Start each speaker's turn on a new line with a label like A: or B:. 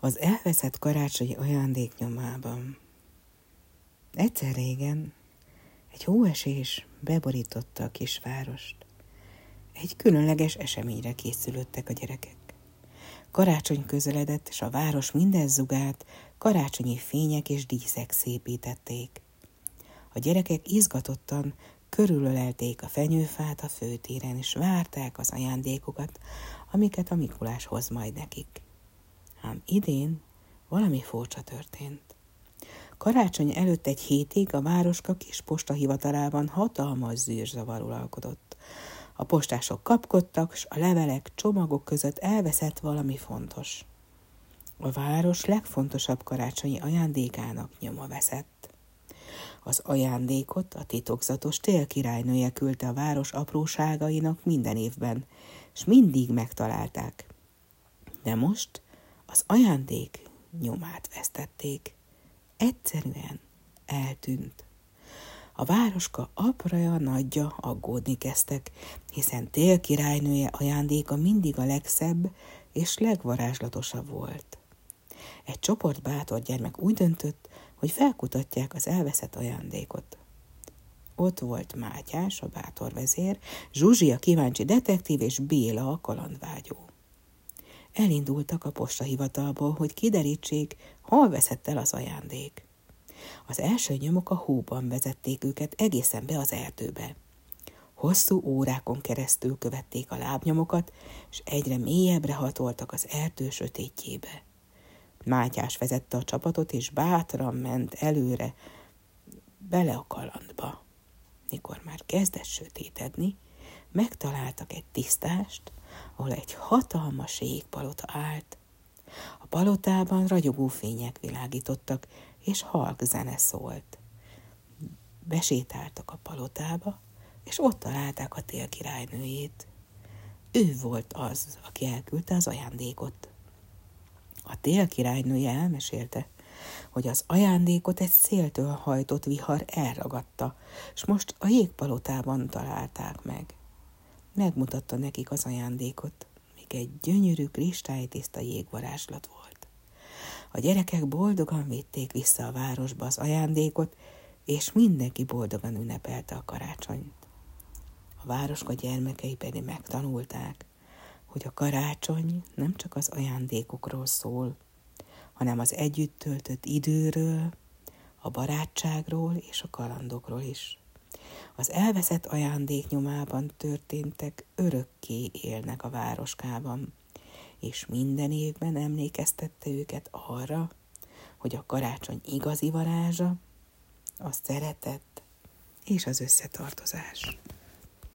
A: Az elveszett karácsonyi ajándék nyomában. Egyszer régen egy hóesés beborította a kisvárost. Egy különleges eseményre készülöttek a gyerekek. Karácsony közeledett, és a város minden zugát karácsonyi fények és díszek szépítették. A gyerekek izgatottan körülölelték a fenyőfát a főtéren, és várták az ajándékokat, amiket a Mikulás hoz majd nekik. Ám idén valami furcsa történt. Karácsony előtt egy hétig a városka kis postahivatalában hatalmas zűrzavar uralkodott. A postások kapkodtak, s a levelek, csomagok között elveszett valami fontos. A város legfontosabb karácsonyi ajándékának nyoma veszett. Az ajándékot a titokzatos télkirálynője küldte a város apróságainak minden évben, és mindig megtalálták. De most az ajándék nyomát vesztették. Egyszerűen eltűnt. A városka apraja, nagyja aggódni kezdtek, hiszen tél királynője ajándéka mindig a legszebb és legvarázslatosabb volt. Egy csoport bátor gyermek úgy döntött, hogy felkutatják az elveszett ajándékot. Ott volt Mátyás, a bátor vezér, Zsuzsi, a kíváncsi detektív, és Béla, a kalandvágyó. Elindultak a postahivatalból, hogy kiderítsék, hol veszett el az ajándék. Az első nyomok a hóban vezették őket egészen be az erdőbe. Hosszú órákon keresztül követték a lábnyomokat, és egyre mélyebbre hatoltak az erdő sötétjébe. Mátyás vezette a csapatot, és bátran ment előre, bele a kalandba. Mikor már kezdett sötétedni, megtaláltak egy tisztást, ahol egy hatalmas égpalota állt. A palotában ragyogó fények világítottak, és halk zene szólt. Besétáltak a palotába, és ott találták a tél királynőjét. Ő volt az, aki elküldte az ajándékot. A tél királynője elmesélte, hogy az ajándékot egy széltől hajtott vihar elragadta, és most a jégpalotában találták meg. Megmutatta nekik az ajándékot, még egy gyönyörű kristálytiszta jégvarázslat volt. A gyerekek boldogan vitték vissza a városba az ajándékot, és mindenki boldogan ünnepelte a karácsonyt. A városka gyermekei pedig megtanulták, hogy a karácsony nem csak az ajándékokról szól, hanem az együtt töltött időről, a barátságról és a kalandokról is. Az elveszett ajándék nyomában történtek örökké élnek a városkában, és minden évben emlékeztette őket arra, hogy a karácsony igazi varázsa, a szeretet és az összetartozás.